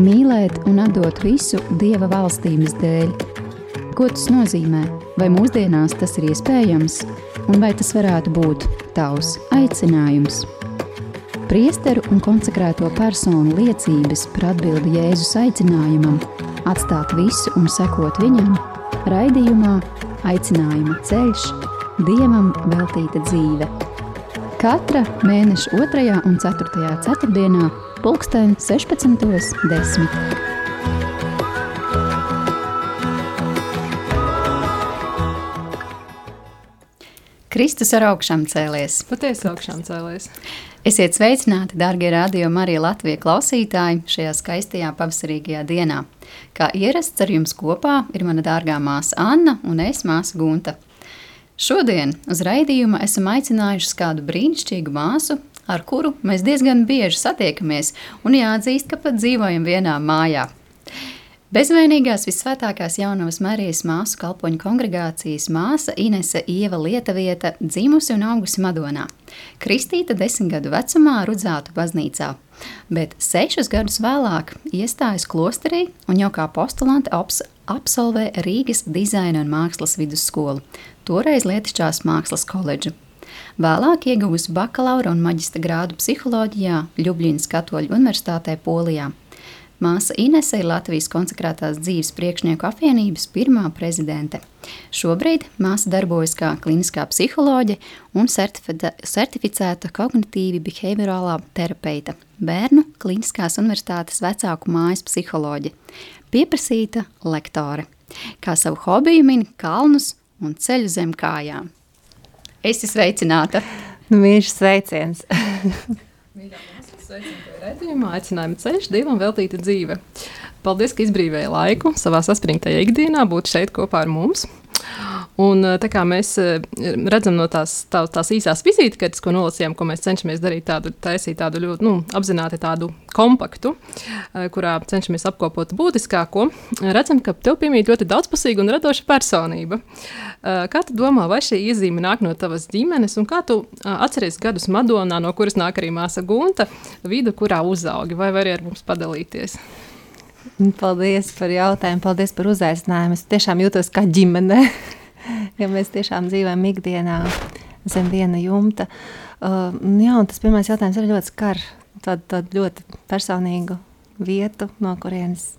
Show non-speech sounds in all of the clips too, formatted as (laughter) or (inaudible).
mīlēt un atdot visu Dieva valstības dēļ. Ko tas nozīmē? Vai mūsdienās tas ir iespējams, un vai tas varētu būt tavs aicinājums? Priesteru un konsekrēto personu liecības par atbildi Jēzus aicinājumam, atstāt visu un sekot viņam, raidījumā Aicinājuma ceļš, Dievam veltīta dzīve. Katra mēneša 2. un 4. ceturtdienā pulksten 16.10. Kristus ar augšām cēlies. Patiesi augšām cēlies. Esiet sveicināti, darbie radio Marija Latvijas klausītāji, šajā skaistajā pavasarīgajā dienā. Kā ierasts ar jums kopā ir mana dārgā māsa Anna un es māsa Gunta. Šodien uz raidījuma esam aicinājuši kādu brīnišķīgu māsu, ar kuru mēs diezgan bieži satiekamies, un jāatzīst, ka pat dzīvojam vienā mājā. Bezvainīgās visvētākās jaunavas Marijas māsu kalpoņu kongregācijas māsa Inese Ieva Lietuvieta dzimusi un augusi Madonā. Kristīta desmit gadu vecumā rudzātu baznīcā, bet sešus gadus vēlāk iestājas klosterī un jau kā postulante absolvē Rīgas dizaina un mākslas vidusskolu, toreiz Lietišķās mākslas koledžu. Vēlāk ieguvusi bakalaura un maģistra grādu psiholoģijā Ljublīnas Katoļu Universitātē Polijā. Māsa Inese ir Latvijas konsekrētās dzīves priekšnieku apvienības pirmā prezidente. Šobrīd māsa darbojas kā kliniskā psiholoģe un certificēta kognitīvi behaviorālā terapeita, bērnu kliniskās universitātes vecāku mājas psiholoģe, pieprasīta lektore. Kā savu hobiju min kalnus un ceļu zem kājām. Esi sveicināta. Nu, Mīļš sveiciens. Redzījumā aicinājuma ceļš, dievam veltīta dzīve. Paldies, ka izbrīvēja laiku savā saspringtajā ikdienā būt šeit kopā ar mums. Un, tā kā mēs redzam no tās, tā, tās īsās vizītkartes, ko nolasījām, ko mēs cenšamies darīt, tādu, taisīt tādu ļoti nu, apzināti tādu kompaktu, kurā cenšamies apkopot būtiskāko, redzam, ka tev piemīt ļoti daudzpusīga un radoša personība. Kā tu domā, vai šī iezīme nāk no tavas ģimenes, un kā tu atceries gadus Madonā, no kuras nāk arī māsa Gunta, vidu, kurā uzaugi, vai vari ar mums padalīties? Paldies par jautājumu, paldies par uzaicinājumu. Es tiešām jūtos kā ģimene. (laughs) (laughs) ja mēs tiešām dzīvojam ikdienā zem viena jumta. Uh, jā, tas pirmais jautājums ir ļoti skar tādu, tādu ļoti personīgu vietu, no kurienes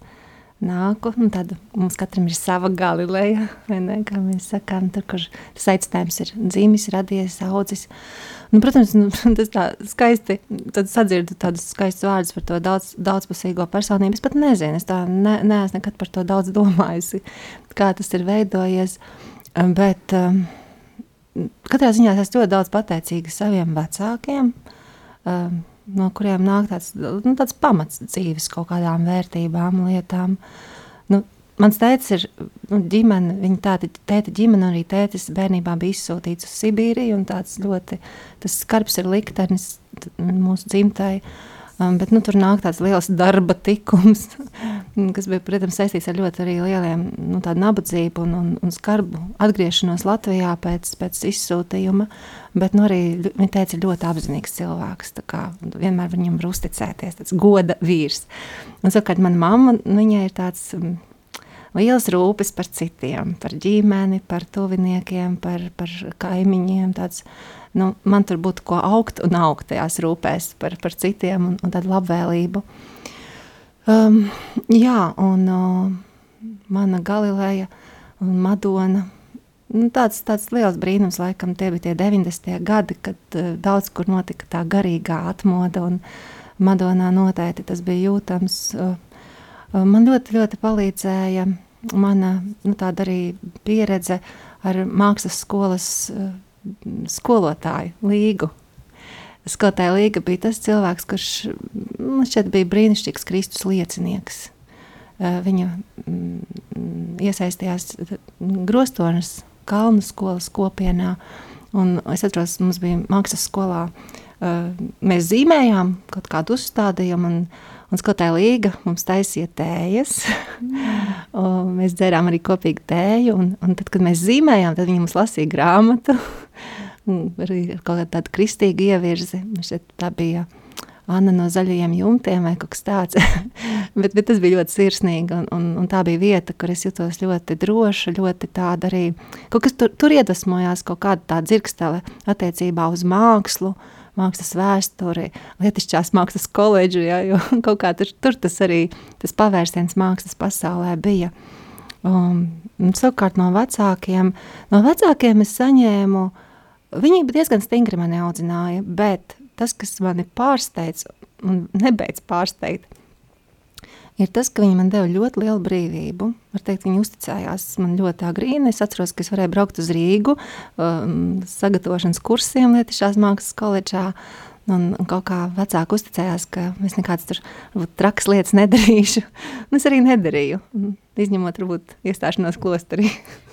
nāku. Tad mums katram ir sava galileja, ne, kā mēs sakām, tur, kur tas aicinājums ir dzīvis, radies, audzis. Nu, protams, nu, (laughs) tas tā skaisti, tad sadzirdu tādus skaistus vārdus par to daudz, daudzpusīgo personību. Es pat nezinu, es tā ne, neesmu nekad par to daudz domājusi, kā tas ir veidojies. Uh, Bet um, katrā ziņā es ļoti daudz pateicīga saviem vecākiem, um, no kuriem nāk tāds, nu, tāds pamats dzīves kaut kādām vērtībām, lietām. Nu, mans tēvs ir nu, ģimene, viņa tāda tēta ģimene, arī tētis bērnībā bija izsūtīts uz Sibīriju, tāds ļoti, tas skarbs ir liktenis mūsu dzimtai. Uh, Um, bet nu, tur nāk tāds liels darba tikums, (laughs) kas bija protams, saistīts ar ļoti lieliem nu, nabadzību un, un, un skarbu atgriešanos Latvijā pēc, pēc izsūtījuma. Bet nu, arī viņa teica, ļoti apzinīgs cilvēks. Vienmēr viņam var uzticēties, tāds goda vīrs. Un savukārt manā mamma, nu, viņai ir tāds. Um, liels rūpes par citiem, par ģimeni, par tuviniekiem, par, par kaimiņiem. Tāds, nu, man tur būtu ko augt un augt tajās rūpēs par, par citiem un, un tādu labvēlību. Um, jā, un uh, mana Galileja un Madona. Nu, tāds, tāds liels brīnums, laikam, tie bija tie 90. gadi, kad uh, daudz kur notika tā garīgā atmoda, un Madonā noteikti tas bija jūtams. Uh, uh, man ļoti, ļoti palīdzēja mana nu, tāda arī pieredze ar mākslas skolas uh, skolotāju līgu. Skolotāja Līga bija tas cilvēks, kurš man nu, šķiet bija brīnišķīgs Kristus liecinieks. Viņa mm, iesaistījās Grostonas kalnu skolas kopienā, un es atceros, mums bija mākslas skolā, mēs zīmējām kaut kādu uzstādījumu, un, un skolotāja Līga mums taisīja tējas, (laughs) mēs dzērām arī kopīgi tēju, un, un tad, kad mēs zīmējām, tad viņi mums lasīja grāmatu, arī kaut kāda tāda kristīga ievirzi. Šeit tā bija Anna no zaļajiem jumtiem vai kaut kas tāds. (laughs) bet, bet tas bija ļoti sirsnīgi, un, un, un tā bija vieta, kur es jutos ļoti droša, ļoti tāda arī, kaut kas tur, tur iedvesmojās, kaut kāda tā dzirkstele attiecībā uz mākslu, mākslas vēsturi, lietišķās mākslas koledžu, ja, jo (laughs) kaut kā tur, tur tas arī, tas pavērsiens mākslas pasaulē bija. Um, savukārt no vecākiem, no vecākiem es saņēmu, viņi diezgan stingri mani audzināja, bet tas, kas mani pārsteidz un nebeidz pārsteigt, ir tas, ka viņi man deva ļoti lielu brīvību. Var teikt, viņi uzticējās man ļoti agrīni. Es atceros, ka es varēju braukt uz Rīgu, um, sagatavošanas kursiem Lietišās mākslas koledžā. Un, un kaut kā vecāki uzticējās, ka es nekādas tur varbūt, trakas lietas nedarīšu. (laughs) Un es arī nedarīju, izņemot varbūt iestāšanos klosterī. (laughs)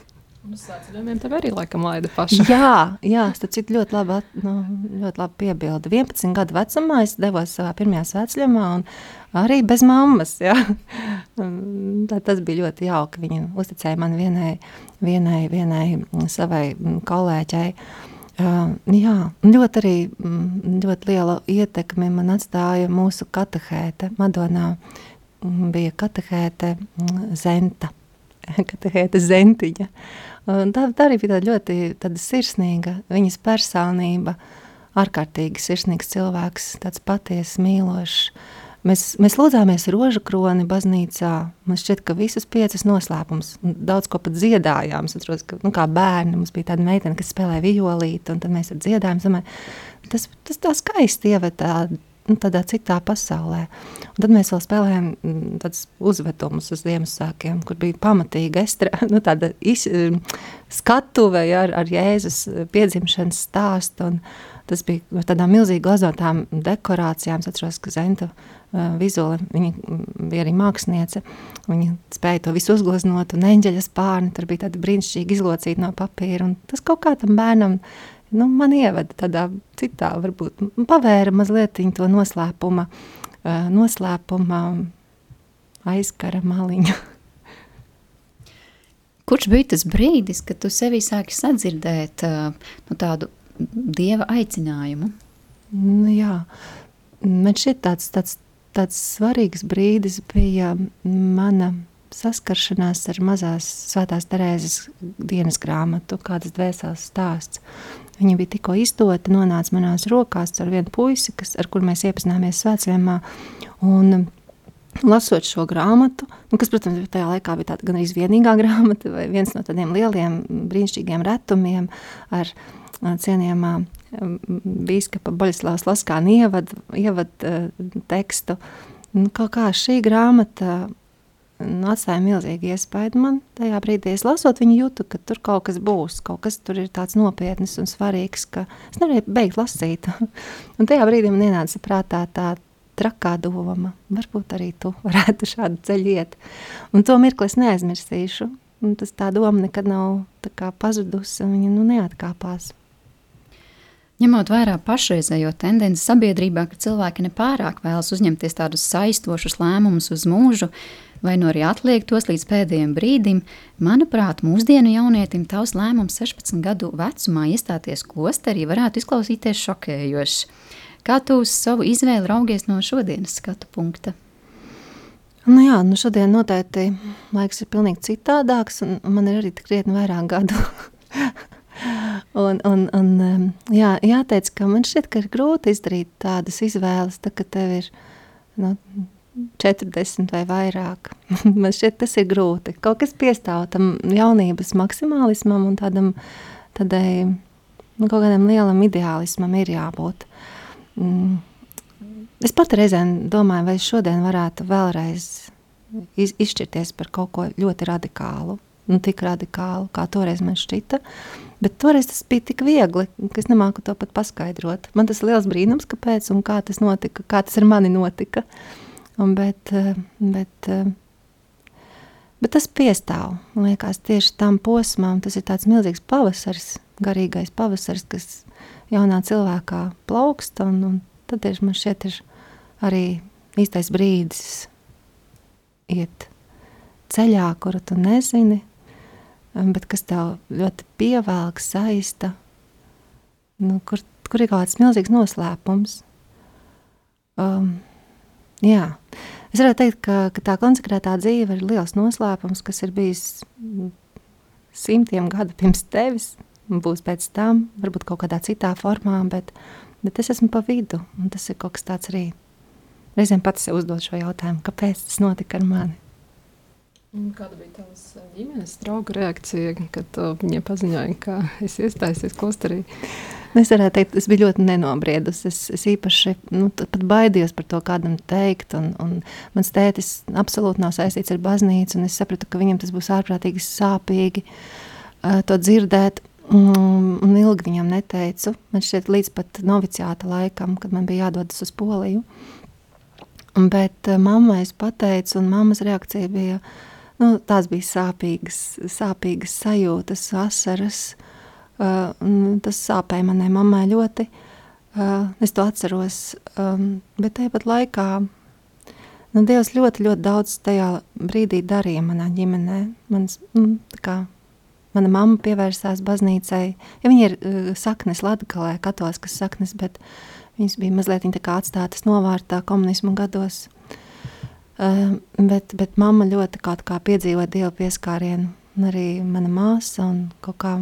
Uz svētceļojumiem tev arī laikam laida paša. (laughs) jā, jā tas ir ļoti labi, nu, ļoti labi piebildi. 11 gadu vecumā es devos savā pirmajā svētceļojumā un arī bez mammas, jā. Tā, tas bija ļoti jauki. Viņa uzticēja man vienai, vienai, vienai savai kolēģei. Uh, jā, ļoti arī ļoti liela ietekme man atstāja mūsu katehēte. Madonā bija katehēte Zenta. (laughs) Katehēte Zentiņa. Uh, Tā, tā arī bija ļoti tāda sirsnīga, viņas personība, ārkārtīgi sirsnīgs cilvēks, tāds patiesi mīlošs. Mēs, mēs lūdzāmies rožu kroni baznīcā. Man šķiet, ka visas piecas noslēpums, daudz ko pat dziedājām. Es atceros, ka nu, kā bērni mums bija tāda meitene, kas spēlēja violīti, un tad mēs ar dziedājumu. Tas, tas tā skaisti ievada nu, tādā citā pasaulē. Un tad mēs vēl spēlējām mm, tādus uzvedumus uz Ziemassvētkiem, kur bija pamatīga estra, (laughs) nu, tāda iz, mm, skatuve ar, ar Jēzus piedzimšanas stāstu. Tas bija ar tādām milzīgi glazotām dekorācijām. Es atceros, ka Zenta uh, Vizula, viņa mm, bija arī māksliniece. Viņa spēja to visu uzgleznot, un eņģeļa spārni tur bija tādi brīnišķīgi izlocīti no papīra. Un tas kaut kā tam bērnam nu, man ievada tādā citā, varbūt pavēra mazliet to noslēpuma, noslēpuma aizkara maliņu. (laughs) Kurš bija tas brīdis, kad tu sevī sāki sadzirdēt nu, tādu dieva aicinājumu? Nu, jā, man šķiet tāds, tāds, tāds svarīgs brīdis bija mana saskaršanās ar mazās svētās Terēzes dienas grāmatu, kādas dvēseles stāsts. Viņa bija tikko izdota, nonāca manās rokās ar vienu puisi, kas, ar kur mēs iepazināmies svētceļā. Un, Lasot šo grāmatu, nu, kas, protams, tajā laikā bija tāda gan arī vienīgā (laughs) grāmata, vai viens no tādiem lieliem, brīnišķīgiem retumiem ar cienījamā bīskapa Boļislavas Laskāna ievadu ievad, tekstu. Nu, kaut kā šī grāmata atstāja milzīgu iespaidu man. Tajā brīdī es lasot viņu, jūtu, ka tur kaut kas būs, kaut kas tur ir tāds nopietns un svarīgs, ka es nevarēju beigt lasīt. (laughs) un tajā brīdī man ienāca prātā tā trakā doma, varbūt arī tu varētu šādu ceļu iet. Un to mirkli es neaizmirsīšu. Un tas tā doma nekad nav pazudusi, viņa nu, neatkāpās. Ņemot vērā pašreizējo tendenci sabiedrībā, ka cilvēki nepārāk vēlas uzņemties tādus saistošus lēmumus uz mūžu, vai nu arī atliek tos līdz pēdējiem brīdim, manuprāt, mūsdienu jaunietim tavs lēmums 16 gadu vecumā iestāties klosterī varētu izklausīties šokējošs. Kā tu uz savu izvēli raugies no šodienas skatu punkta? Nu jā, nu šodien noteikti laiks ir pilnīgi citādāks, un man ir arī krietni vairāk gadu. (laughs) un, un, un, jā, jāteic, ka man šķiet, ka ir grūti izdarīt tādas izvēles, tā, ka tev ir nu, 40 vai vairāk. (laughs) Man šķiet, tas ir grūti. Kaut kas piestāv tam jaunības maksimālismam un tādam, tādai, nu, kaut kādam lielam ideālismam ir jābūt. Mm. Es pat reizēm domāju, vai šodien varētu vēlreiz iz, izšķirties par kaut ko ļoti radikālu. Nu, tik radikālu, kā toreiz man šķita. Bet toreiz tas bija tik viegli, ka es nemāku to pat paskaidrot. Man tas ir liels brīnums, kāpēc un kā tas notika, kā tas ar mani notika. Uh, Un bet, eh, bet, eh, bet tas piestāv. Man liekas, tieši tam posmam tas ir tāds milzīgs pavasaris, garīgais pavasaris, kas jaunā cilvēkā plaukst. Un, un tad ir, man šķiet, ir arī īstais brīdis iet ceļā, kuru tu nezini, bet kas tev ļoti pievelk, saista, nu, kur, kur ir kāds milzīgs noslēpums. um, jā, es varētu teikt, ka, ka tā konsekrētā dzīve ir liels noslēpums, kas ir bijis simtiem gadu pirms tevis, būs pēc tam, varbūt kaut kādā citā formā, bet, bet es esmu pa vidu, un tas ir kaut kas tāds arī. Reizēm pats sev uzdot šo jautājumu, kāpēc tas notika ar mani. Kāda bija tavas ģimenes drauga reakcija, kad viņa paziņoja, ka es iestājusies klosterī? Es varētu teikt, es biju ļoti nenobriedus. Es, es īpaši nu, pat baidījos par to kādam teikt. Un, un mans tētis absolūti nav saistīts ar baznīcu. Es sapratu, ka viņam tas būs ārprātīgi sāpīgi uh, to dzirdēt. Un, un ilgi viņam neteicu. Man šķiet, līdz pat noviciāta laikam, kad man bija jādodas uz Poliju. Bet uh, mammai es pateicu, un mammas reakcija bija, nu, tās bija sāpīgas, sāpīgas sajūtas, asaras. Uh, tas sāpēja manai mammai ļoti. Uh, es to atceros. Um, bet tāpat laikā nu, Dievs ļoti, ļoti daudz tajā brīdī darīja manā ģimenē. Mans, mm, kā, mana mamma pievērsās baznīcai. Ja viņa ir uh, saknes Latgalē, katoliskas saknes, bet viņas bija mazliet atstātas novārtā komunismu gados. Uh, bet, bet mamma ļoti kaut kā piedzīvoja Dieva pieskārienu. Arī mana māsa un kaut kā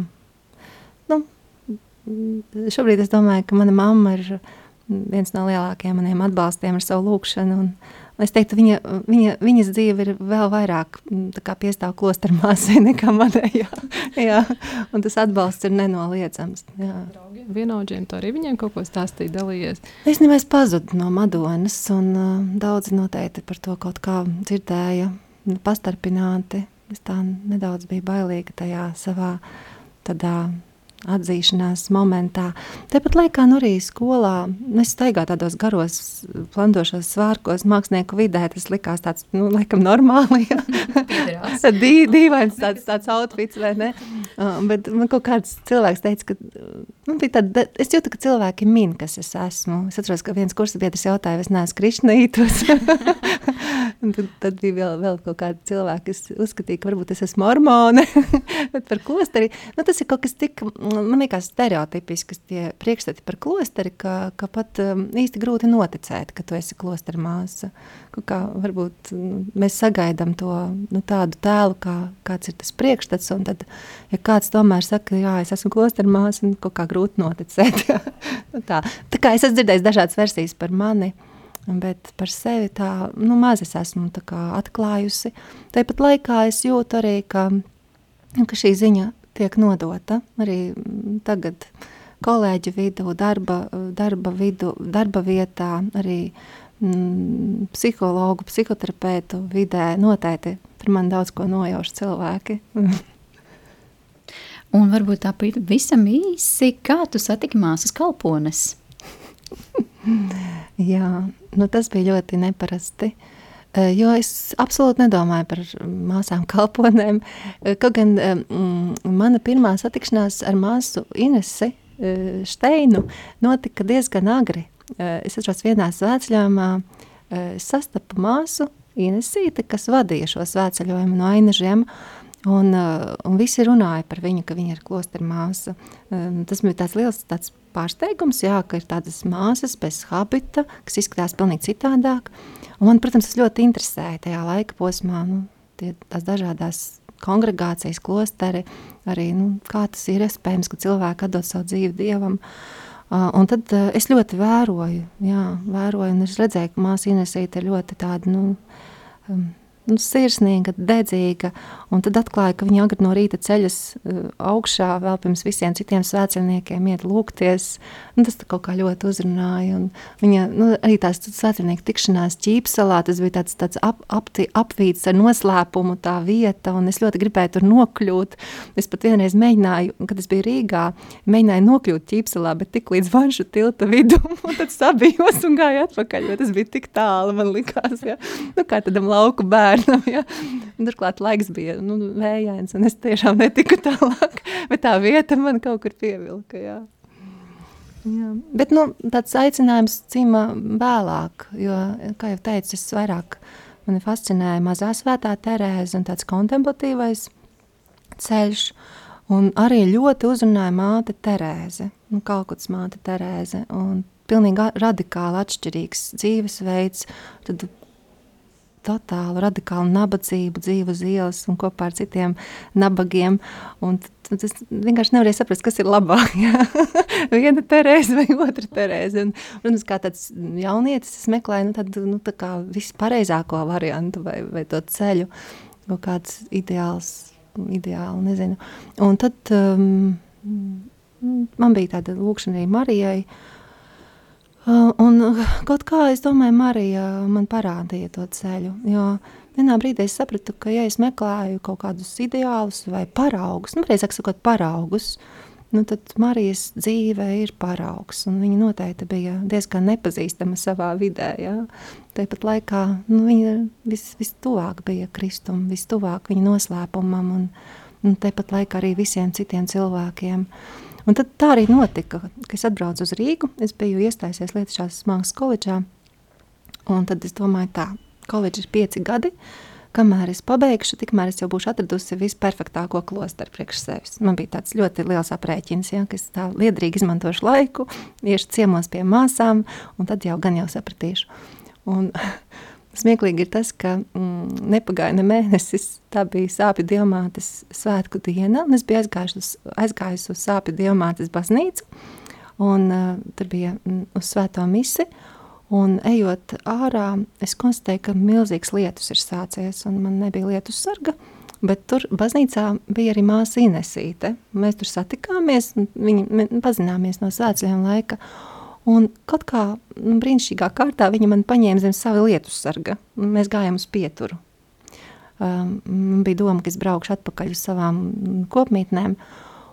šobrīd es domāju, ka mana mamma ir viens no lielākajiem maniem atbalstiem ar savu lūkšanu. Un, Es teiktu, viņa, viņa, viņas dzīve ir vēl vairāk piestāv klosteru māsai (laughs) nekā manējā. jā, un tas atbalsts ir nenoliedzams. Draugiem, vienaudžiem, to arī viņiem kaut ko stāstīja, dalījies. Es nemaz pazudu no Madonas, un uh, daudzi noteikti par to kaut kā dzirdēja, pastarpināti. Es tā nedaudz biju bailīga tajā savā tādā atzīšanās momentā. Tāpat laikā nu arī skolā es staigāju tādos garos, plandošos svārkos, mākslinieku vidē. Tas likās tāds, nu, laikam, normāli. (laughs) Dī, dīvains tāds, tāds outfits, vai ne? Uh, bet man kaut kāds cilvēks teica, ka nu, tāda, es jūtu, ka cilvēki min, kas es esmu. Es atceros, ka viens kursa biedrs jautāja, es neesmu Krišnītos. (laughs) tad, tad bija vēl, vēl kaut kādi cilvēki, kas uzskatīja, ka varbūt es esmu mormone, (laughs) bet par klosteri, nu, tas ir kaut kas tik man liekas, stereotipiskas tie priekšstati par klosteri, ka, ka pat um, īsti grūti noticēt, ka tu esi klostera māsa. Kā varbūt mēs sagaidām to nu, tādu tēlu, kā, kāds ir tas priekšstats, un tad, ja kāds tomēr saka, jā, es esmu klostera māsa, nu, kaut kā grūti noticēt. (laughs) nu, tā. tā kā es esmu dzirdējis dažādas versijas par mani, bet par sevi tā, nu, maz es esmu atklājusi. Tāpat laikā es jūtu arī, ka, nu, ka šī ziņa tiek nodota arī tagad kolēģi vidū, darba, darba, vidu, darba vietā, arī mm, psihologu, psihoterapeitu vidē. Noteikti tur man daudz ko nojauš cilvēki. (laughs) Un varbūt tā pavisam īsi, kā tu satiki māsas kalpones? (laughs) Jā, nu tas bija ļoti neparasti. Uh, jo es absolūti nedomāju par māsām kalponēm. Eh, kaut gan mm, mana pirmā satikšanās ar māsu Inesi Steinu notika diezgan agri. Es atceros vienā svētceļojumā, sastapu māsu Inesīti, kas vadīja šo svētceļojumu no Ainažiem, Un, un visi runāja par viņu, ka viņa ir klostera māsa. Tas bija tāds liels tāds pārsteigums, jā, ka ir tādas māsas bez habita, kas izskatās pavisam citādāk. Un man, protams, tas ļoti interesēja tajā laika posmā, nu, tie, tās dažādas kongregācijas, klosteri, arī nu, kā tas ir iespējams, ka cilvēki atdod savu dzīvi dievam. Uh, un tad uh, es ļoti vēroju, jā, vēroju, un es redzēju, ka māsa Inesīte ir ļoti tāda, nu, um, nu, sirsnīga, dedzīga. Un tad atklāja, ka viņa agri no rīta ceļas uh, augšā, vēl pirms visiem citiem svētceļniekiem iet lūgties. Un tas kaut kā ļoti uzrunāja. Un viņa nu, arī tās svētceļnieku tikšanās ķīpsalā, tas bija tāds, tāds ap, apti, apvīts ar noslēpumu tā vieta, un es ļoti gribēju tur nokļūt. Es pat vienreiz mēģināju, kad es biju Rīgā, mēģināju nokļūt ķīpsalā, bet tik līdz vanšu tilta vidum, (laughs) un tad sabijos un gāju atpakaļ, jo tas bija tik tālu, man likās, ja. nu, kā tādam lauku bērnam bērnam. Ja? Turklāt laiks bija nu, vējains, un es tiešām netiku tālāk. Bet tā vieta man kaut kur pievilka. Jā. Jā. Bet nu, tāds aicinājums cīmā vēlāk, jo, kā jau teicu, es vairāk mani fascinēja mazā svētā Terēze un tāds kontemplatīvais ceļš. Un arī ļoti uzrunāja māte Terēze, nu, kaut kāds māte Terēze. Un pilnīgi radikāli atšķirīgs dzīvesveids, tad totālu radikālu nabadzību, dzīvu uz ielas un kopā ar citiem nabagiem. Un es vienkārši nevarēju saprast, kas ir labāk. (laughs) Viena Terēze vai otra Terēze. Un, protams, kā tāds jaunietis, es meklēju nu, tādu nu, tā vispareizāko variantu vai, vai to ceļu, kaut kāds ideāls, ideāli, nezinu. Un tad um, man bija tāda lūkšana arī Marijai, Uh, un uh, kaut kā es domāju, Marija man parādīja to ceļu. Jo vienā brīdī es sapratu, ka, ja es meklēju kaut kādus ideālus vai paraugus, nu, precīzāk sakot, paraugus, nu, tad Marijas dzīve ir paraugs. Viņa noteikti bija diezgan nepazīstama savā vidē. Ja? Tāpat laikā nu, viņa vis, vistuvāk bija Kristum, vistuvāk viņa noslēpumam un, un tāpat laikā arī visiem citiem cilvēkiem. Uh, Un tad tā arī notika, kad es atbraucu uz Rīgu. Es biju iestājusies Lietuvas mākslas koledžā. Un tad es domāju, tā, koledža ir pieci gadi. Kamēr es pabeigšu, tikmēr es jau būšu atradusi visperfektāko klosteru priekš sevis. Man bija tāds ļoti liels aprēķins, ja, ka es tā liederīgi izmantošu laiku, iešu ciemos pie māsām, un tad jau gan jau sapratīšu. Un, (laughs) Smieklīgi ir tas, ka mm, nepagāja ne mēnesis. Tā bija sāpju diamātes svētku diena, un es biju aizgājusi uz, sāpju diamātes baznīcu. Un, uh, tur bija mm, uz svēto misi. Un ejot ārā, es konstatēju, ka milzīgs lietus ir sācies, un man nebija lietus sarga. Bet tur baznīcā bija arī māsa Inesīte. Mēs tur satikāmies, viņi pazināmies no svētceļiem laika. Un kaut kā nu, brīnišķīgā kārtā viņa man paņēma zem sava lietu sarga. Mēs gājām uz pieturu. Um, bija doma, ka es braukšu atpakaļ uz savām kopmītnēm.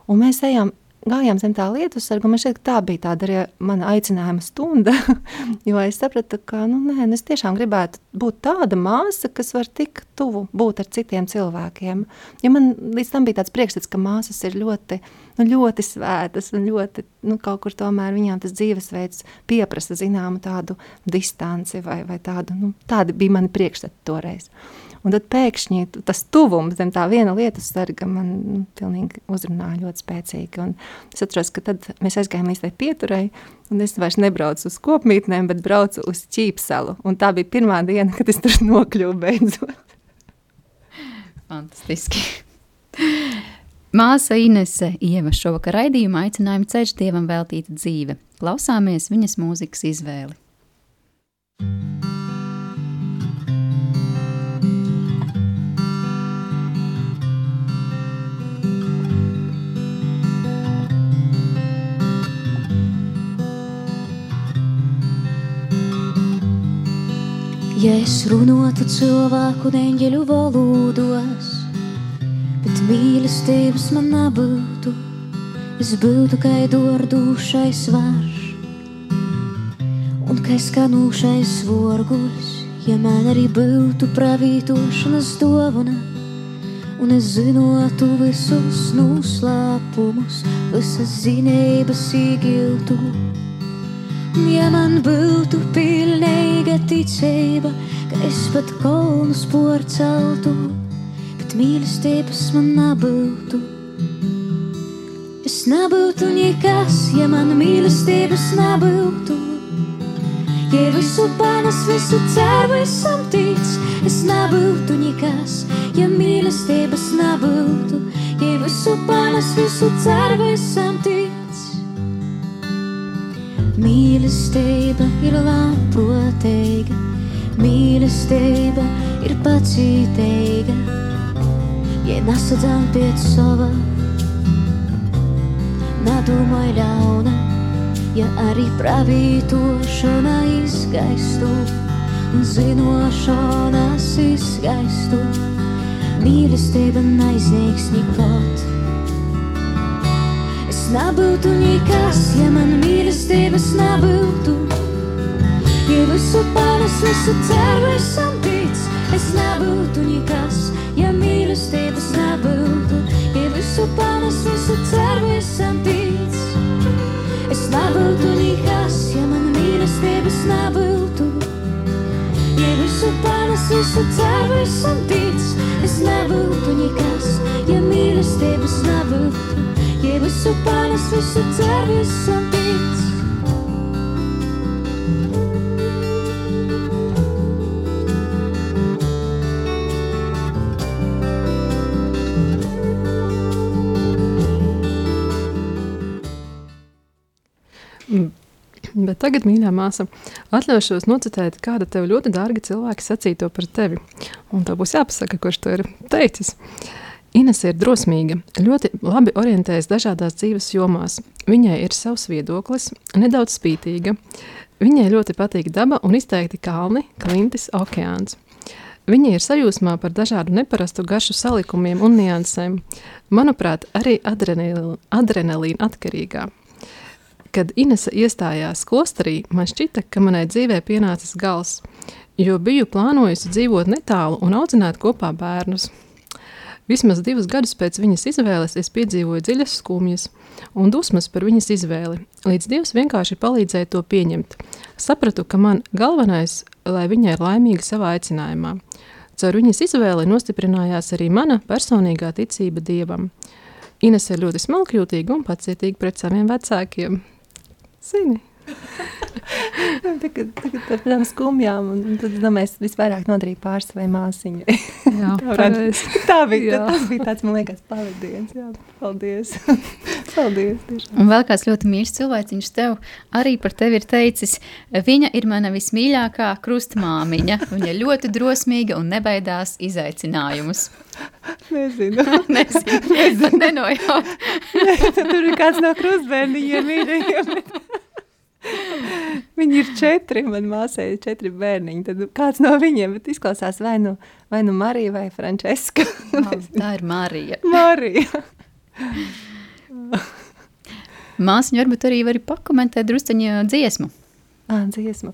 Un mēs ejam gājām zem tā lietu sarga, man šķiet, ka tā bija tāda arī mana aicinājuma stunda, (laughs) jo es sapratu, ka, nu, nē, es tiešām gribētu būt tāda māsa, kas var tik tuvu būt ar citiem cilvēkiem, jo man līdz tam bija tāds priekšstats, ka māsas ir ļoti, nu, ļoti svētas un ļoti, nu, kaut kur tomēr viņām tas dzīvesveids pieprasa zināmu tādu distanci vai, vai tādu, nu, tādi bija mani priekšstati toreiz. Un tad pēkšņi tas tuvums zem tā viena lietas sarga man nu, pilnīgi uzrunāja ļoti spēcīgi. Un es atceros, ka tad mēs aizgājām līdz tai pieturai, un es vairs nebraucu uz kopmītnēm, bet braucu uz Ķīpsalu. Un tā bija pirmā diena, kad es tur (laughs) nokļuvu beidzot. Fantastiski. Māsa Inese Ieva šovakar raidījumā aicinājumu ceļš Dievam veltīta dzīve. Klausāmies viņas mūzikas izvēli. Ja es runātu cilvēku neņģeļu valodos, mīlestības man nebūtu, es būtu kā dordūšais varš un kā skanūšais vorguļs, ja man arī būtu pravītošanas dāvana. Un es zinātu visus noslēpumus, visas zinības iegūtu. Ja man būtu pilnīga ticība, ka es pat kolnus porceltu, bet mīlestības man nebūtu. Es nebūtu nekas, ja man mīlestības nebūtu. Ja visu panes, visu ceru, esam tic, es nebūtu nekas, ja mīlestības nebūtu. Ja visu panes, visu ceru, esam tic. Mīlestība ir labprātīga, mīlestība ir pacietīga. Nesadzām pēc sava, nedomāj ļauna, ja arī pravītošana izgaistu un zinošanas izgaistu. Mīlestība neizniegs nekot nebūtu nekas, ja man mīlestības nebūtu. Ja visu panes, visu ceru esam tic, es nebūtu nekas, ja mīlestības nebūtu. Ja visu panes, visu ceru esam tic, es nebūtu nekas, ja man mīlestības nebūtu. Ja visu panes, visu ceru esam tic, es nebūtu nekas, ja mīlestības nebūtu. Ja visu panes, visu cer, visam tic. Bet tagad, mīļā māsa, atļaušos nocitēt, kāda tev ļoti dārga cilvēka sacīto par tevi. Un tev būs jāpasaka, kurš to ir teicis. Ines ir drosmīga, ļoti labi orientējas dažādās dzīves jomās. Viņai ir savs viedoklis, nedaudz spītīga. Viņai ļoti patīk daba un izteikti kalni, klintis, okeāns. Viņa ir sajūsmā par dažādu neparastu garšu salikumiem un niansēm. Manuprāt, arī adrenalīna atkarīgā. Kad Inese iestājās klosterī, man šķita, ka manai dzīvē pienācis gals, jo biju plānojusi dzīvot netālu un audzināt kopā bērnus. Vismaz divus gadus pēc viņas izvēles es piedzīvoju dziļas skumjas un dusmas par viņas izvēli, līdz Dievs vienkārši palīdzēja to pieņemt. Sapratu, ka man galvenais, lai viņa ir laimīga savā aicinājumā. Caur viņas izvēli nostiprinājās arī mana personīgā ticība Dievam. Ines ir ļoti smalkjūtīga un pacietīga pret saviem vecākiem. Sine. Tagad, tagad ar tādām skumjām, un tad domāju, es visvairāk nodarīju pār savai māsiņai. Jā, (laughs) tā, tā bija, jā. tas bija tāds, man liekas, pavadiens. Jā, paldies. (laughs) paldies tiešām. un vēl kāds ļoti mīļš cilvēciņš tev arī par tevi ir teicis, viņa ir mana vismīļākā krustmāmiņa. Viņa ļoti drosmīga un nebaidās izaicinājumus. (laughs) Nezinu. Nezinu. Nezinu. Nenojaut. Tur ir kāds no krustbērniņiem mīļajiem. Viņi ir četri, man māsai ir četri bērniņi. Tad kāds no viņiem izklausās vai nu, vai nu Marija vai Frančiska. tā ir Marija. Marija. Māsiņa varbūt arī var pakomentēt drusceņa dziesmu. À, dziesmu.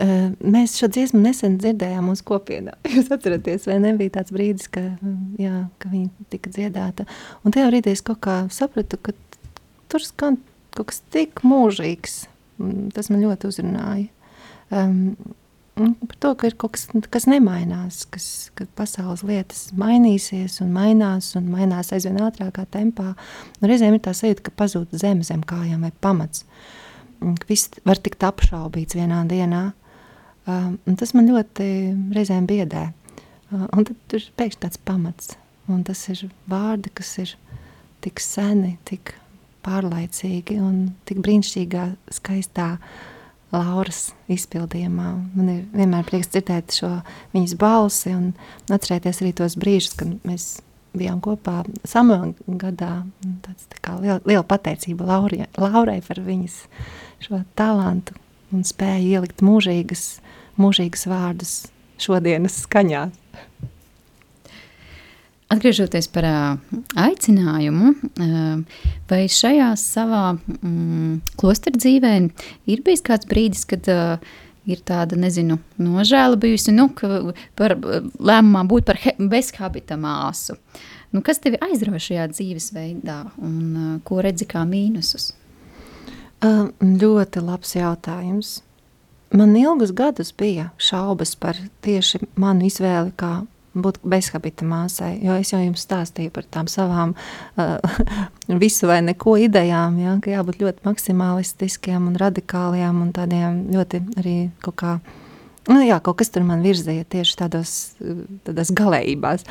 Uh, mēs šo dziesmu nesen dzirdējām mūsu kopienā. (laughs) Jūs atceraties, vai nebija tāds brīdis, ka, jā, ka viņa tika dziedāta. Un tajā brīdī es kaut kā sapratu, ka tur skan kaut kas tik mūžīgs, tas man ļoti uzrunāja. Um, par to, ka ir kaut kas, kas nemainās, kas, ka pasaules lietas mainīsies un mainās un mainās aizvien ātrākā tempā. Un reizēm ir tā sajūta, ka pazūd zeme zem kājām vai pamats. Viss var tikt apšaubīts vienā dienā. Um, tas man ļoti reizēm biedē. Uh, un tad tur pēkšņi tāds pamats. Un tas ir vārdi, kas ir tik seni, tik pārlaicīgi un tik brīnišķīgā, skaistā Lauras izpildījumā. Man ir vienmēr prieks dzirdēt šo viņas balsi un atcerēties arī tos brīžus, kad mēs bijām kopā Samuela gadā. Tāds tā kā liela, liela pateicība Laurie, Laurai par viņas šo talantu un spēju ielikt mūžīgas, mūžīgas vārdus šodienas skaņās. Atgriežoties par aicinājumu, vai šajā savā mm, klostra dzīvē ir bijis kāds brīdis, kad ir tāda, nezinu, nožēla bijusi nu, par lēmumā būt par bezhabita māsu. Nu, kas tevi aizrauja šajā dzīvesveidā un ko redzi kā mīnusus? Ļoti labs jautājums. Man ilgus gadus bija šaubas par tieši manu izvēli kā būt bezhabita māsai. Jo es jau jums stāstīju par tām savām uh, (laughs) visu vai neko idejām, ja, ka jābūt ļoti maksimālistiskiem un radikāliem un tādiem ļoti arī kaut kā. Nu, jā, kaut kas tur man virzīja tieši tādos, tādās galējībās.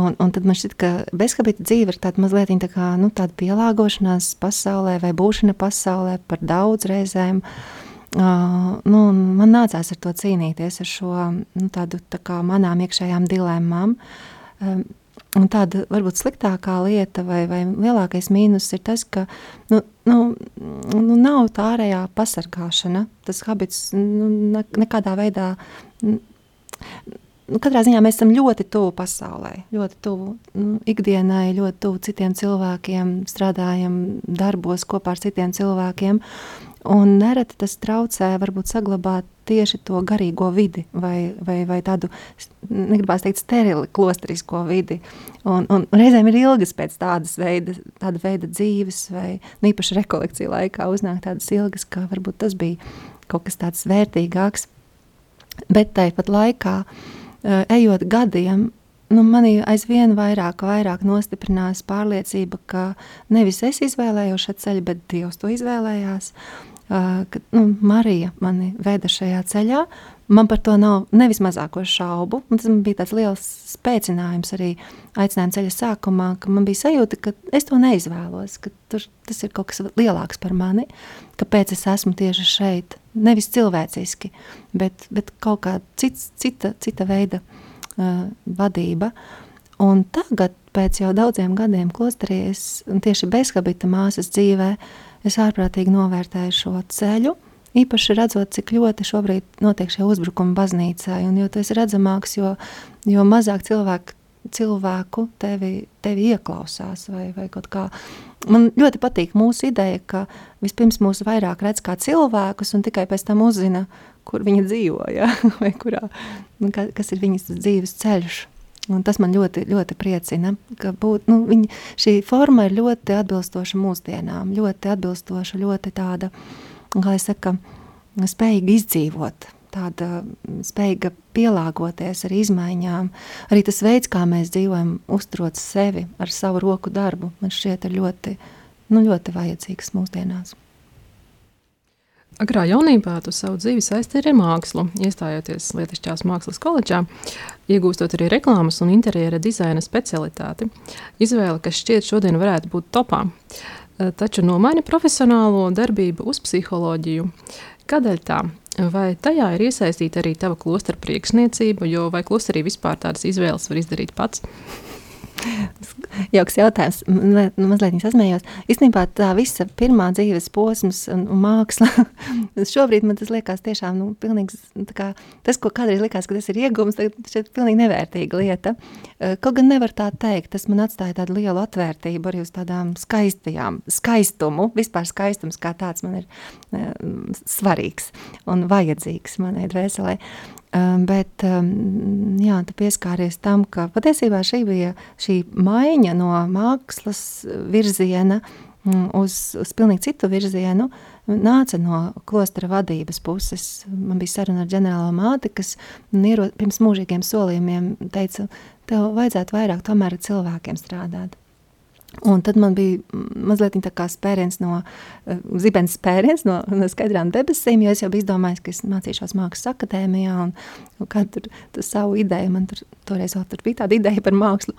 Un, un tad man šķiet, ka bezhabita dzīve ir tāda mazliet tā kā, nu, tāda pielāgošanās pasaulē vai būšana pasaulē par daudz reizēm. Uh, Uh, nu, man nācās ar to cīnīties, ar šo nu, tādu tā kā manām iekšējām dilemmām. Um, un tāda varbūt sliktākā lieta vai, vai lielākais mīnus ir tas, ka nu, nu, nu, nav tā ārējā pasargāšana. Tas habits nu, ne, nekādā veidā. Nu, katrā ziņā mēs esam ļoti tuvu pasaulē, ļoti tuvu nu, ikdienai, ļoti tuvu citiem cilvēkiem, strādājam darbos kopā ar citiem cilvēkiem. Un nereti tas traucē varbūt saglabāt tieši to garīgo vidi vai, vai, vai tādu, negribās teikt, sterili klostrisko vidi. Un, un reizēm ir ilgas pēc tādas veida, tāda veida dzīves vai nu, īpaši rekolekciju laikā uznāk tādas ilgas, ka varbūt tas bija kaut kas tāds vērtīgāks. Bet tāpat laikā, ejot gadiem, nu, manī aizvien vairāk, vairāk nostiprinās pārliecība, ka nevis es izvēlējos šo ceļu, bet Dievs to izvēlējās. Uh, ka nu, Marija mani veda šajā ceļā. Man par to nav nevis mazāko šaubu. Tas bija tāds liels spēcinājums arī aicinājuma ceļa sākumā, ka man bija sajūta, ka es to neizvēlos, ka tur, tas ir kaut kas lielāks par mani, kāpēc es esmu tieši šeit. Nevis cilvēciski, bet, bet kaut kāda cita, cita veida uh, vadība. Un tagad, pēc jau daudziem gadiem klosterī, es tieši bezhabita māsas dzīvē, es ārprātīgi novērtēju šo ceļu, Īpaši redzot, cik ļoti šobrīd notiek šie uzbrukumi baznīcai, un jo tas ir redzamāks, jo, jo mazāk cilvēku, cilvēku tevi, tevi ieklausās vai, vai kaut kā. Man ļoti patīk mūsu ideja, ka vispirms mūs vairāk redz kā cilvēkus, un tikai pēc tam uzzina, kur viņi dzīvo, ja? (laughs) vai kurā, kas ir viņas dzīves ceļš. Un tas man ļoti, ļoti priecina, ka būt, nu, viņa, šī forma ir ļoti atbilstoša mūsdienām, ļoti atbilstoša, ļoti tāda kā es saku, spējīga izdzīvot, tāda spējīga pielāgoties ar izmaiņām. Arī tas veids, kā mēs dzīvojam, uzturot sevi ar savu roku darbu, man šķiet ļoti, nu, ļoti vajadzīgs mūsdienās. Agrā jaunībā tu savu dzīvi saistīji ar mākslu, iestājoties Lietušķās mākslas koledžā, iegūstot arī reklāmas un interjera dizaina specialitāti. Izvēle, kas šķiet šodien varētu būt topā. Eh, taču nomaina profesionālo darbību uz psiholoģiju. Kādēļ tā? Vai tajā ir iesaistīta arī tava klostra priekšniecība, jo vai klosterī vispār tādas izvēles var izdarīt pats? Jauks jautājums. Nu, mazliet viņa sasmējās. Īstenībā tā visa pirmā dzīves posms un, un māksla, (laughs) šobrīd man tas liekas tiešām, nu, pilnīgs, kā, tas, ko kādreiz likās, ka tas ir iegums, tagad šeit pilnīgi nevērtīga lieta. Eh, kaut gan nevar tā teikt, tas man atstāja tādu lielu atvērtību arī uz tādām skaistajām, skaistumu, vispār skaistums kā tāds man ir uh, svarīgs un vajadzīgs manai dvēselē. Um, bet um, jā, tu pieskāries tam, ka patiesībā šī bija šī maiņa no mākslas virziena um, uz, uz pilnīgi citu virzienu, nāca no klostra vadības puses. Man bija saruna ar ģenerālo māti, kas iero, pirms mūžīgiem solījumiem teica, tev vajadzētu vairāk tomēr ar cilvēkiem strādāt. Un tad man bija mazliet tā kā spēriens no uh, zibens spēriens no, no skaidrām debesīm, jo es jau biju izdomājis, ka es mācīšos mākslas akadēmijā un, un kādu savu ideju, man tur toreiz vēl tur bija tāda ideja par mākslu.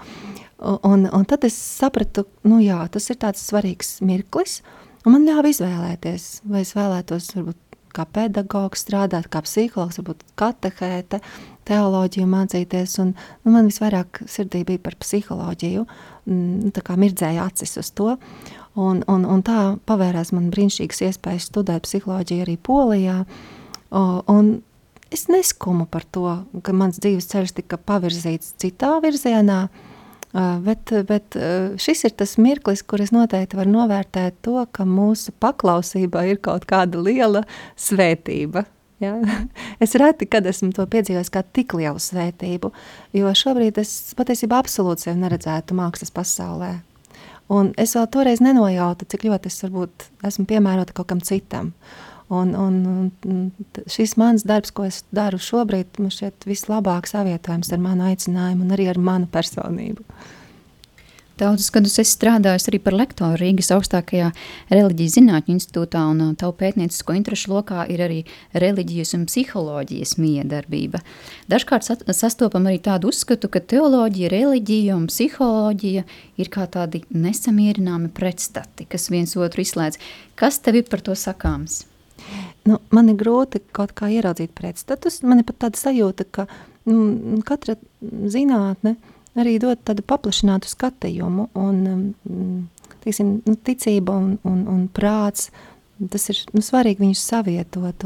Un, un tad es sapratu, nu jā, tas ir tāds svarīgs mirklis, un man ļāva izvēlēties, vai es vēlētos varbūt kā pedagogs strādāt, kā psihologs, varbūt katehēte, teoloģiju mācīties. Un, nu, man visvairāk sirdī bija par psiholoģiju, mm, tā kā mirdzēja acis uz to. Un, un, un tā pavērās man brīnišķīgas iespējas studēt psiholoģiju arī Polijā. Un es neskumu par to, ka mans dzīves ceļš tika pavirzīts citā virzienā, uh, Bet, bet šis ir tas mirklis, kur es noteikti varu novērtēt to, ka mūsu paklausībā ir kaut kāda liela svētība. Ja? (laughs) Es reti, kad esmu to piedzīvojis kā tik lielu svētību, jo šobrīd es patiesībā absolūti sevi neredzētu mākslas pasaulē. Un es vēl toreiz nenojautu, cik ļoti es varbūt esmu piemērota kaut kam citam. Un, un, un šis mans darbs, ko es daru šobrīd, man šķiet vislabāk savietojams ar manu aicinājumu un arī ar manu personību. Daudzus gadus es strādāju arī par lektoru Rīgas augstākajā reliģijas zinātņu institūtā, un uh, tavu pētniecisko interešu lokā ir arī reliģijas un psiholoģijas miedarbība. Dažkārt sastopam arī tādu uzskatu, ka teoloģija, reliģija un psiholoģija ir kā tādi nesamierināmi pretstati, kas viens otru izslēdz. Kas tev ir par to sakāms? Nu, man ir grūti kaut kā ieraudzīt pretstatus. Man ir pat tāda sajūta, ka nu, katra zinātne arī dod tādu paplašinātu skatījumu, un mm, tiksim, nu, ticība un, un, un prāts Tas ir nu, svarīgi viņus savietot.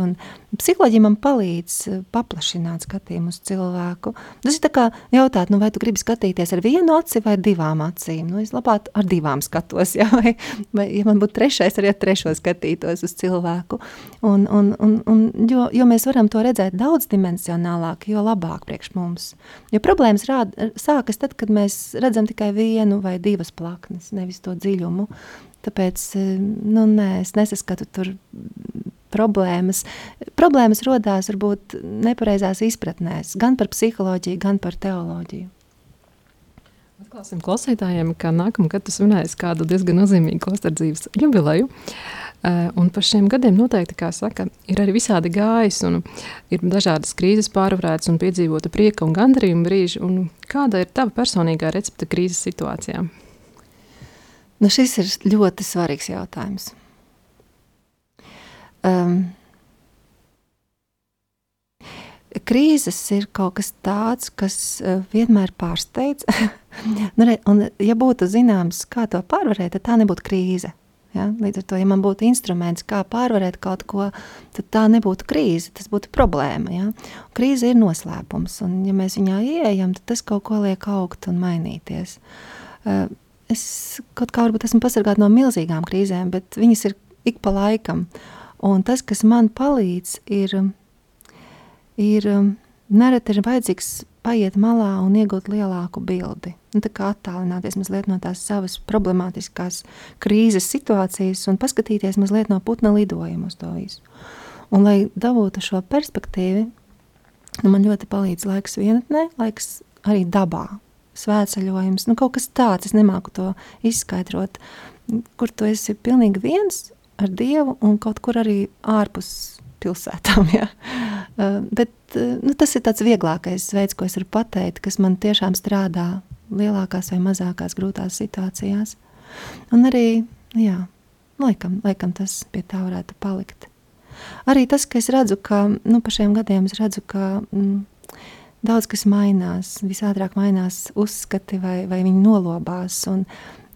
Psiholoģija man palīdz eh, paplašināt skatījumu uz cilvēku. Tas ir kā jautāt, nu, vai tu gribi skatīties ar vienu aci vai divām acīm. Nu, es labāk ar divām skatos, (laughs) ja, vai, vai ja man būtu trešais, arī ar trešo skatītos uz cilvēku. Un, un, un, un, jo, jo mēs varam to redzēt daudzdimensionālāk, jo labāk priekš mums. Jo problēmas rāda, sākas tad, kad mēs redzam tikai vienu vai divas plaknes, nevis to dziļumu. Tāpēc eh, nu, nē, es nesaskatu tur problēmas. Problēmas radās varbūt nepareizās izpratnēs, gan par psiholoģiju, gan par teoloģiju. Atklāsim klausītājiem, ka nākamā gada svinēs kādu diezgan nozīmīgu klostera dzīves jubileju. Uh, un par šiem gadiem noteikti, kā saka, ir arī visādi gājis, un ir dažādas krīzes pārvarētas un piedzīvota prieka un gandarījuma brīži. Un kāda ir tava personīgā recepte krīzes situācijām? Nu, šis ir ļoti svarīgs jautājums. Um, krīzes ir kaut kas tāds, kas uh, vienmēr pārsteidz. (laughs) nu, un, ja būtu zināms, kā to pārvarēt, tad tā nebūtu krīze. Ja? Līdz ar to, ja man būtu instruments, kā pārvarēt kaut ko, tad tā nebūtu krīze, tas būtu problēma. Ja? Un krīze ir noslēpums, un ja mēs viņā ieejam, tad tas kaut ko liek augt un mainīties. Uh, es kaut kā varbūt esmu pasargāta no milzīgām krīzēm, bet viņas ir ik pa laikam. Un tas, kas man palīdz, ir, ir nereti ir vajadzīgs paiet malā un iegūt lielāku bildi. Un tā kā attālināties mazliet no tās savas problemātiskās krīzes situācijas un paskatīties mazliet no putna lidojuma uz to visu. Un, lai dabūtu šo perspektīvu, nu, man ļoti palīdz laiks vienatnē, laiks arī dabā. Svētceļojums, nu kaut kas tāds, es nemāku to izskaidrot, kur tu esi pilnīgi viens ar Dievu un kaut kur arī ārpus pilsētām. (laughs) Ja? Uh, bet uh, nu, tas ir tāds vieglākais veids, ko es varu pateikt, kas man tiešām strādā lielākās vai mazākās grūtās situācijās. Un arī, jā, laikam, laikam tas pie tā varētu palikt. Arī tas, ka es redzu, ka nu, pa šiem gadiem es redzu, ka mm, daudz kas mainās, visātrāk mainās uzskati vai, vai viņi nolobās. Un,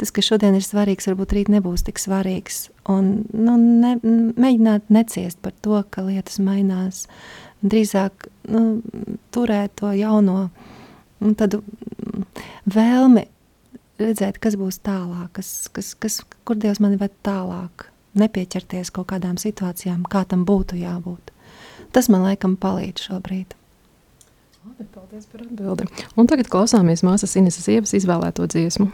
tas, kas šodien ir svarīgs, varbūt rīt nebūs tik svarīgs. Un, nu, ne, mēģināt neciest par to, ka lietas mainās. Drīzāk nu, turēt to jauno tādu vēlmi redzēt, kas būs tālāk, kas, kas, kas, kur Dievs mani ved tālāk. Nepieķerties kaut kādām situācijām, kā tam būtu jābūt. Tas man laikam palīdz šobrīd. Labi, paldies par atbildi. Un tagad klausāmies māsas Ineses Ievas izvēlēto dziesmu.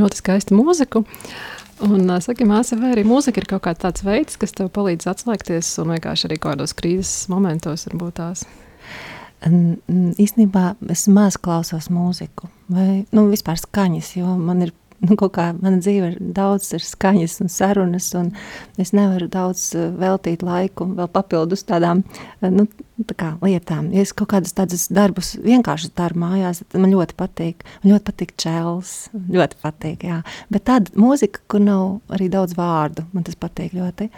Ļoti skaistu mūziku. Un, saki, māsa, vai arī mūzika ir kaut kāds tāds veids, kas tev palīdz atslēgties un vienkārši arī kādos krīzes momentos varbūt tās? Īstenībā es maz klausos mūziku, vai nu, vispār skaņas, jo man ir nu, kaut kā mana dzīve ir daudz ir skaņas un sarunas, un es nevaru daudz eh, veltīt laiku vēl papildus tādām eh, nu, tā kā, lietām. Ja es kaut kādus tādus darbus vienkārši daru mājās, tad man ļoti patīk. Man ļoti patīk čels, ļoti patīk, jā. Bet tāda mūzika, kur nav arī daudz vārdu, man tas patīk ļoti.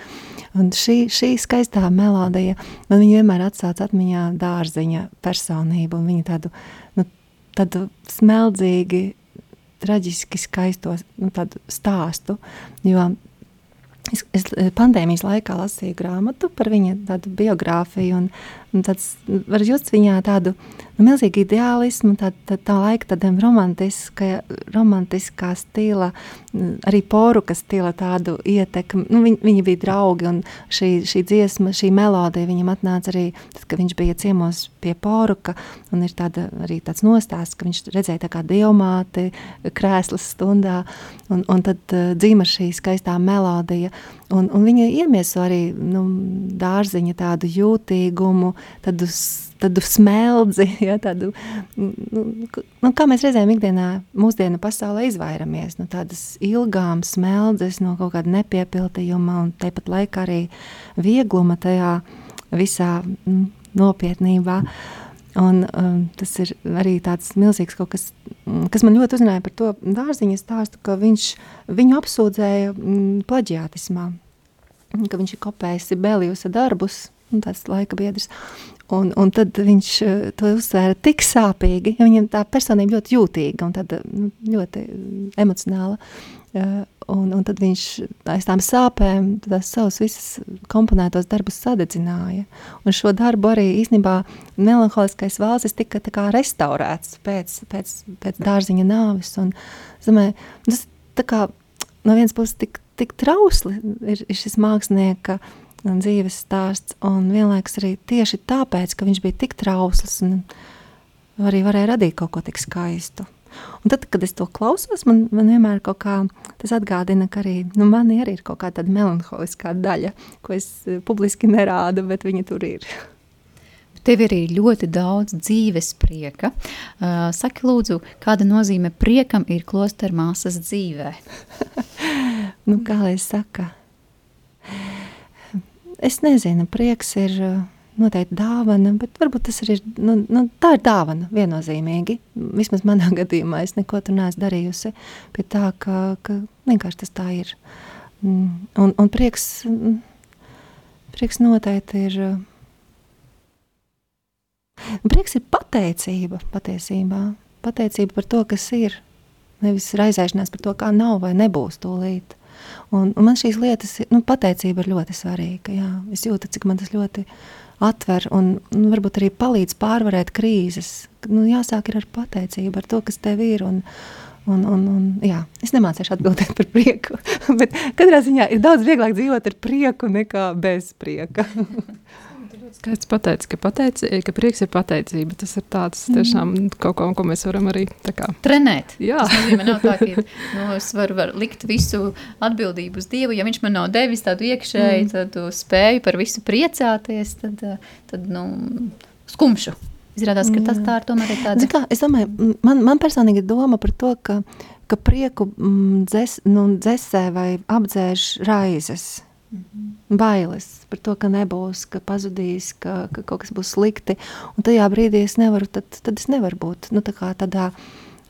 Un šī, šī skaistā melodija, man viņa vienmēr atsauc atmiņā dārziņa personību, un viņa tādu, nu, tādu smeldzīgi traģiski skaisto nu, stāstu. Jo es, es pandēmijas laikā lasīju grāmatu par viņa biogrāfiju, un, un tāds, var just viņā tādu nu, milzīgu ideālismu, tā, tā, tā laika tādiem romantiska, romantiskā stila, arī poruka stila tādu ietekmi. Nu, viņi, viņi bija draugi, un šī, šī dziesma, šī melodija viņam atnāca arī tad, kad viņš bija ciemos pie poruka, un ir tāda, arī tāds nostāsts, ka viņš redzēja tā kā dievmāti krēslas stundā, un, un tad uh, dzīma šī skaistā melodija, un, un viņa iemieso arī nu, dārziņa tādu jūtīgumu, tādu tādu smeldzi, (laughs) ja, tādu, nu, nu, kā mēs reizēm ikdienā mūsdienu pasaulē izvairamies no nu, tādas ilgām smeldzes, no kaut kāda nepiepildījuma un tāpat laikā arī viegluma tajā visā mm, nopietnībā. Un, um, tas ir arī tāds milzīgs kaut kas, mm, kas man ļoti uzrunāja par to dārziņa stāstu, ka viņš viņu apsūdzēja mm, plaģiātismā, ka viņš ir kopējis Sibeliusa darbus, tas laika biedrs, Un, un tad viņš eh, to uzsvēra tik sāpīgi, jo viņam tā personība ļoti jūtīga un tāda, nu, ļoti emocionāla. Uh, un, un tad viņš aiz tām sāpēm tās savus visus komponētos darbus sadedzināja. Un šo darbu arī īstenībā melanholiskais valstis tika kā restaurēts pēc, pēc, pēc dārziņa nāvis. Un, domāju, tas kā no vienas puses tik, tik trausli ir, ir šis mākslinieka dzīves stāsts. Un vienlaikus arī tieši tāpēc, ka viņš bija tik trausls un arī varēja radīt kaut ko tik skaistu. Un tad, kad es to klausos, man, man vienmēr kaut kā tas atgādina, ka arī nu, man ir, ir kaut kāda melanholiskā daļa, ko es eh, publiski nerādu, bet viņa tur ir. Tev ir arī ļoti daudz dzīves prieka. Uh, saki, lūdzu, kāda nozīme priekam ir klosteru māsas dzīvē? (laughs) nu, kā lai saka? Es nezinu, prieks ir eh, noteikti dāvana, bet varbūt tas ir, nu, nu, tā ir dāvana viennozīmīgi. Vismaz manā (laughs) gadījumā es neko tur neesmu darījusi pie tā, ka, ka vienkārši tas tā ir. Mm, un, un prieks, mm, prieks noteikti ir, eh, prieks ir pateicība patiesībā. Pateicība par to, kas ir. Nevis raizēšanās par to, kā nav vai nebūs tūlīt. Un, un man šīs lietas, nu, pateicība ir ļoti svarīga. Jā. Es jūtu, cik man tas ļoti atver un nu, varbūt arī palīdz pārvarēt krīzes. Nu, jāsāk ar pateicību, ar to, kas tev ir. Un, un, un, un, jā, es nemācīšu atbildēt par prieku, (laughs) bet katrā ziņā ir daudz vieglāk dzīvot ar prieku nekā bez prieka. (laughs) Skaists pateicis, ka, pateici, ka prieks ir pateicība. Tas ir tāds tiešām mm. kaut ko, ko mēs varam arī kā... trenēt. Jā, tas nozīmē, nav tā, ka (laughs) nu, es varu var likt visu atbildību uz Dievu. Ja viņš man nav devis tādu iekšēju, mm. tādu spēju par visu priecāties, tad, tad nu, skumšu. Izrādās, ka tas tā ir tomēr ir tāds. Kā, es domāju, man, man personīgi ir doma par to, ka, ka prieku mm, dzes, nu, dzesē vai apdzēš raizes. Mhm. Bailes par to, ka nebūs, ka pazudīs, ka, ka kaut kas būs slikti. Un tajā brīdī es nevaru, tad, tad es nevaru būt nu, tā tādā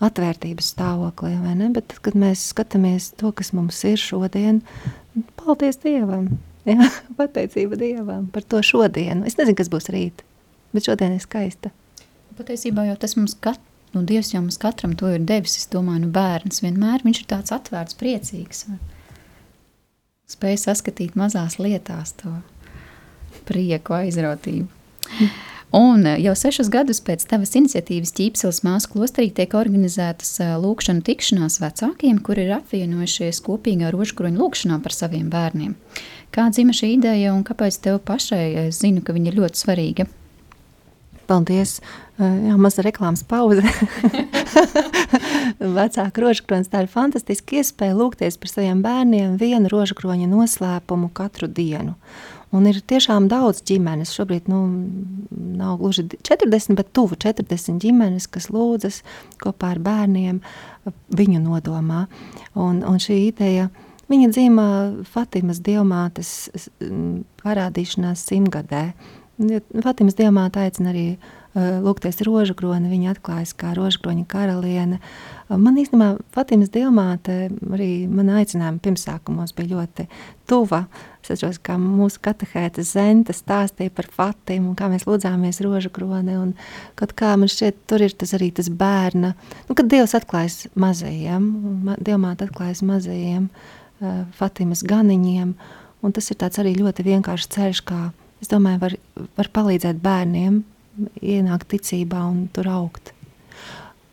atvērtības stāvoklī. Bet tad, kad mēs skatāmies to, kas mums ir šodien, paldies Dievam! Jā, (laughs) pateicība Dievam par to šodienu. Es nezinu, kas būs rīt, bet šodien ir skaista. Patiesībā jau tas mums katrs. Nu, Dievs jau mums katram to ir devis. Es domāju, nu, bērns vienmēr ir tāds atvērts, priecīgs. Vai? Spēj saskatīt mazās lietās to prieku, aizrautību. Un eh, jau sešus gadus pēc tavas iniciatīvas ķīpseles māsu klosterī tiek organizētas eh, lūkšana tikšanās vecākiem, kuri ir apvienojušies kopīgā rožkroņa lūkšanā par saviem bērniem. Kā dzima šī ideja un kāpēc tev pašai eh, zinu, ka viņa ir ļoti svarīga? Paldies! Jā, maza reklāmas pauze. (laughs) vecāku rožkronis. Tā ir fantastiska iespēja lūgties par saviem bērniem vienu rožkroņa noslēpumu katru dienu. Un ir tiešām daudz ģimenes. Šobrīd nu, nav gluži 40, bet tuvu 40 ģimenes, kas lūdzas kopā ar bērniem viņu nodomā. Un, un šī ideja, viņa dzīvā Fatimas dievmātes parādīšanās simtgadē. Fatimas dievmāte aicina arī uh, lūgties rožu kroni, viņa atklājas kā rožkroņa karaliene. Uh, man īstenībā Fatimas dievmāte arī man aicinājuma pirmsākumos bija ļoti tuva. Es atceros, kā mūsu katehēta Zenta stāstīja par Fatimu un kā mēs lūdzāmies rožu kroni. Un kaut kā man šķiet, tur ir tas arī tas bērna, nu, kad Dievs atklājas mazajiem, Dievmāte atklājas mazajiem uh, Fatimas ganiņiem. Un tas ir arī ļoti vienkāršs ceļš, kā, es domāju, var, var palīdzēt bērniem ienākt ticībā un tur augt.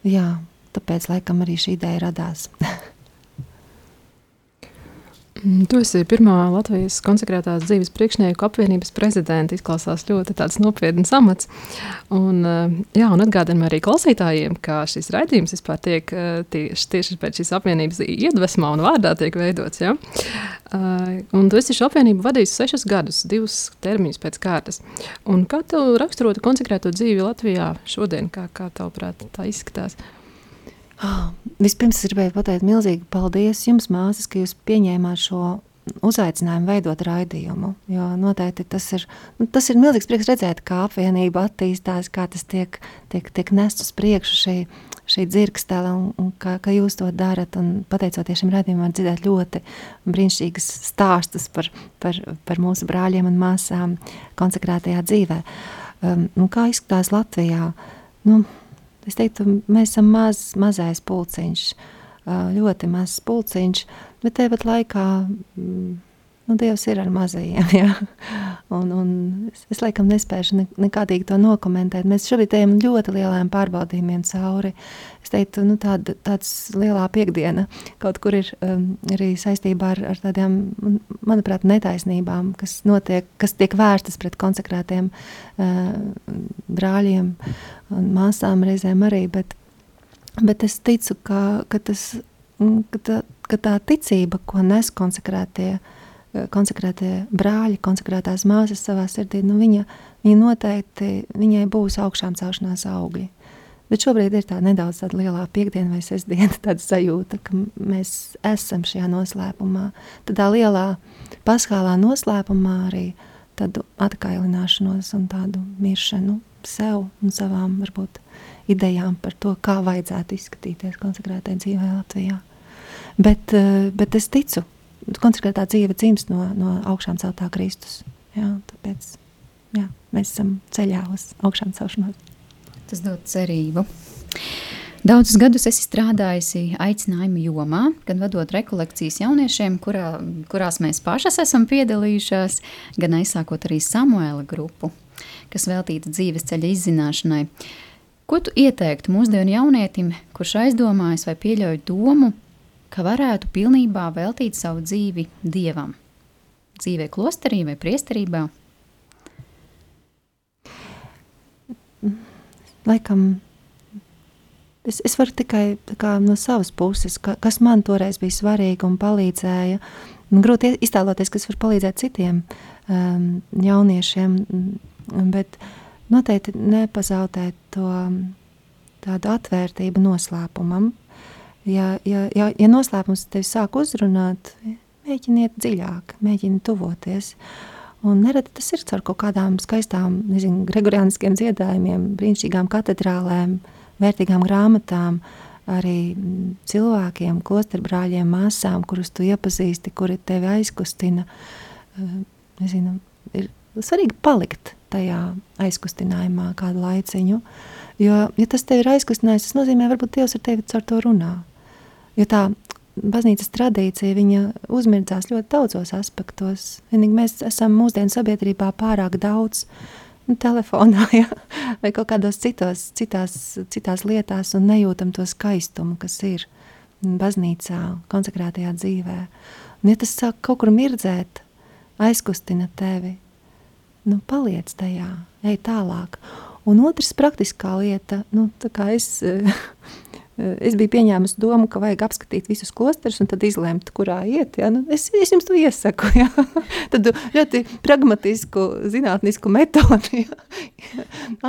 Jā, tāpēc laikam arī šī ideja radās. (laughs) Mm, tu esi pirmā Latvijas konsekrētās dzīves priekšnieku apvienības prezidenta. Izklausās ļoti nopietns amats. Un, eh, jā, un atgādinām arī klausītājiem, ka šis raidījums vispār tiek eh, tieši, tieši pēc šīs apvienības iedvesmā un vārdā tiek veidots. Ja? Uh, un tu esi šo apvienību vadījis sešus gadus, divus termiņus pēc kārtas. Un kā tu raksturotu konsekrēto dzīvi Latvijā šodien? Kā, kā tavuprāt, tā izskatās? Uh, Oh, vispirms es gribēju pateikt milzīgi paldies jums, māsas, ka jūs pieņēmāt šo uzaicinājumu veidot raidījumu. Jo noteikti tas ir, nu, tas ir milzīgs prieks redzēt, kā apvienība attīstās, kā tas tiek, tiek, tiek nests uz priekšu šī, šī dzirkstele un, un kā, kā jūs to darat. Un pateicoties šim raidījumam, dzirdēt ļoti brīnišķīgas stāstus par, par, par mūsu brāļiem un māsām konsekrētajā dzīvē. Um, kā izskatās Latvijā? Nu, Es teiktu, mēs esam maz, mazais pulciņš, ļoti mazs pulciņš, bet tāpat laikā mm, nu, Dievs ir ar mazajiem. (laughs) Ja? Un, un es, es laikam nespēju ne, nekādīgi to nokomentēt. Mēs šobrīd ejam ļoti lieliem pārbaudījumiem cauri. Es teiktu, nu, tāda, lielā piekdiena kaut kur ir um, arī saistībā ar, ar tādām, manuprāt, netaisnībām, kas notiek, kas tiek vērstas pret konsekrētiem uh, brāļiem un māsām reizēm arī, bet, bet es ticu, ka, ka, tas, ka, tā, ka tā ticība, ko nes konsekrētie uh, konsekrētie brāļi, konsekrētās māsas savā sirdī, nu viņa, viņa noteikti viņai būs augšām celšanās augļi. Bet šobrīd ir tā nedaudz tāda lielā piekdiena vai sestdiena, (laughs) tāda sajūta, ka mēs esam šajā noslēpumā. Tādā lielā paskālā noslēpumā arī tādu atkailināšanos un tādu miršanu sev un savām, varbūt, idejām par to, kā vajadzētu izskatīties konsekrētai dzīvē Latvijā. Bet, eh, bet es ticu, konsekrētā dzīve dzimst no, no augšām celtā Kristus. Jā, tāpēc jā, mēs esam ceļā uz augšām celšanos. Tas dod cerību. Daudzus gadus esi strādājusi aicinājuma jomā, gan vadot rekolekcijas jauniešiem, kurā, kurās mēs pašas esam piedalījušās, gan aizsākot arī Samuēla grupu, kas veltīta dzīves ceļa izzināšanai. Ko tu ieteiktu mūsdienu jaunietim, kurš aizdomājas vai pieļauj domu, ka varētu pilnībā veltīt savu dzīvi dievam? Dzīvē, klosterī vai priesterībā? Laikam, es, es varu tikai kā, no savas puses, ka, kas man toreiz bija svarīgi un palīdzēja. Man grūti iztēloties, kas var palīdzēt citiem um, jauniešiem, bet noteikti nepazaudēt to tādu atvērtību noslēpumam, ja, ja, ja, ja noslēpums tevi sāk uzrunāt, mēģiniet dziļāk, mēģiniet tuvoties. Un nereti tas ir caur kaut kādām skaistām, nezinu, gregoriāniskiem dziedājumiem, brīnišķīgām katedrālēm, vērtīgām grāmatām, arī cilvēkiem, klosterbrāļiem, māsām, kurus tu iepazīsti, kuri tevi aizkustina. Nezinu, ir svarīgi palikt tajā aizkustinājumā kādu laiciņu, jo, ja tas tevi ir aizkustinājis, tas nozīmē, varbūt Dievs ar tevi caur to runā. Jo tā baznīcas tradīcija viņa uzmirdzās ļoti daudzos aspektos. Vienīgi mēs esam mūsdienu sabiedrībā pārāk daudz nu, telefonā (laughs) ja? vai kaut kādos citos, citās, citās lietās un nejūtam to skaistumu, kas ir baznīcā, konsekrētajā dzīvē. Un, ja tas sāk kaut kur mirdzēt, aizkustina tevi, nu, paliec tajā, ej tālāk. Un otrs praktiskā lieta, nu, tā kā es (laughs) es biju pieņēmusi domu, ka vajag apskatīt visus klosterus un tad izlemt, kurā iet. Ja? Nu, es, es jums to iesaku. Ja? (laughs) Tad ļoti pragmatisku, zinātnisku metodi ja?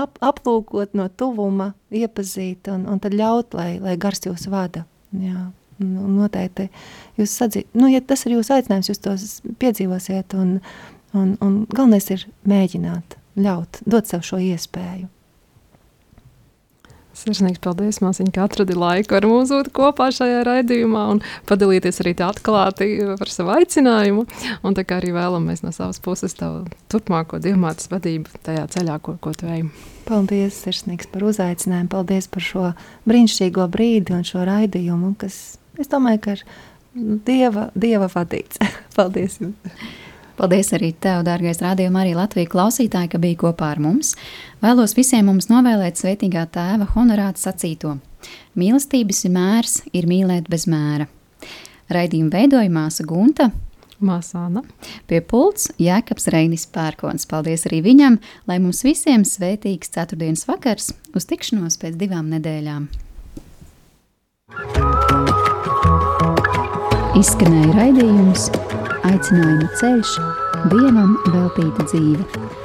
Ap, aplūkot no tuvuma, iepazīt un, un tad ļaut, lai, lai gars jūs vada. Nu, noteikti jūs sadzīt, nu, ja tas ir jūsu aicinājums, jūs tos piedzīvosiet un, un, un galvenais ir mēģināt, ļaut, dot sev šo iespēju. Sirsnīgs paldies, Māsiņa, ka atradi laiku ar mums būt kopā šajā raidījumā un padalīties arī tā atklāti par savu aicinājumu. Un tā kā arī vēlamies no savas puses tavu turpmāko dievmātes vadību tajā ceļā, ko, ko tu ej. Paldies, sirsnīgs par uzaicinājumu, paldies par šo brīnišķīgo brīdi un šo raidījumu, kas, es domāju, ka ir dieva, dieva vadīts. (laughs) paldies jums! Paldies arī tev, dārgais rādījuma, arī Latvijas klausītāji, ka bija kopā ar mums. Vēlos visiem mums novēlēt svētīgā tēva honorāta sacīto. Mīlestības mērs ir mīlēt bez mēra. Raidījumu veidoja māsa Gunta. Māsāna. Pie pults Jēkabs Reinis Pērkons. Paldies arī viņam, lai mums visiem svētīgs ceturtdienas vakars uz tikšanos pēc divām nedēļām. Izskanēja raidījums Aicinājuma ceļš, dievam veltīta dzīve.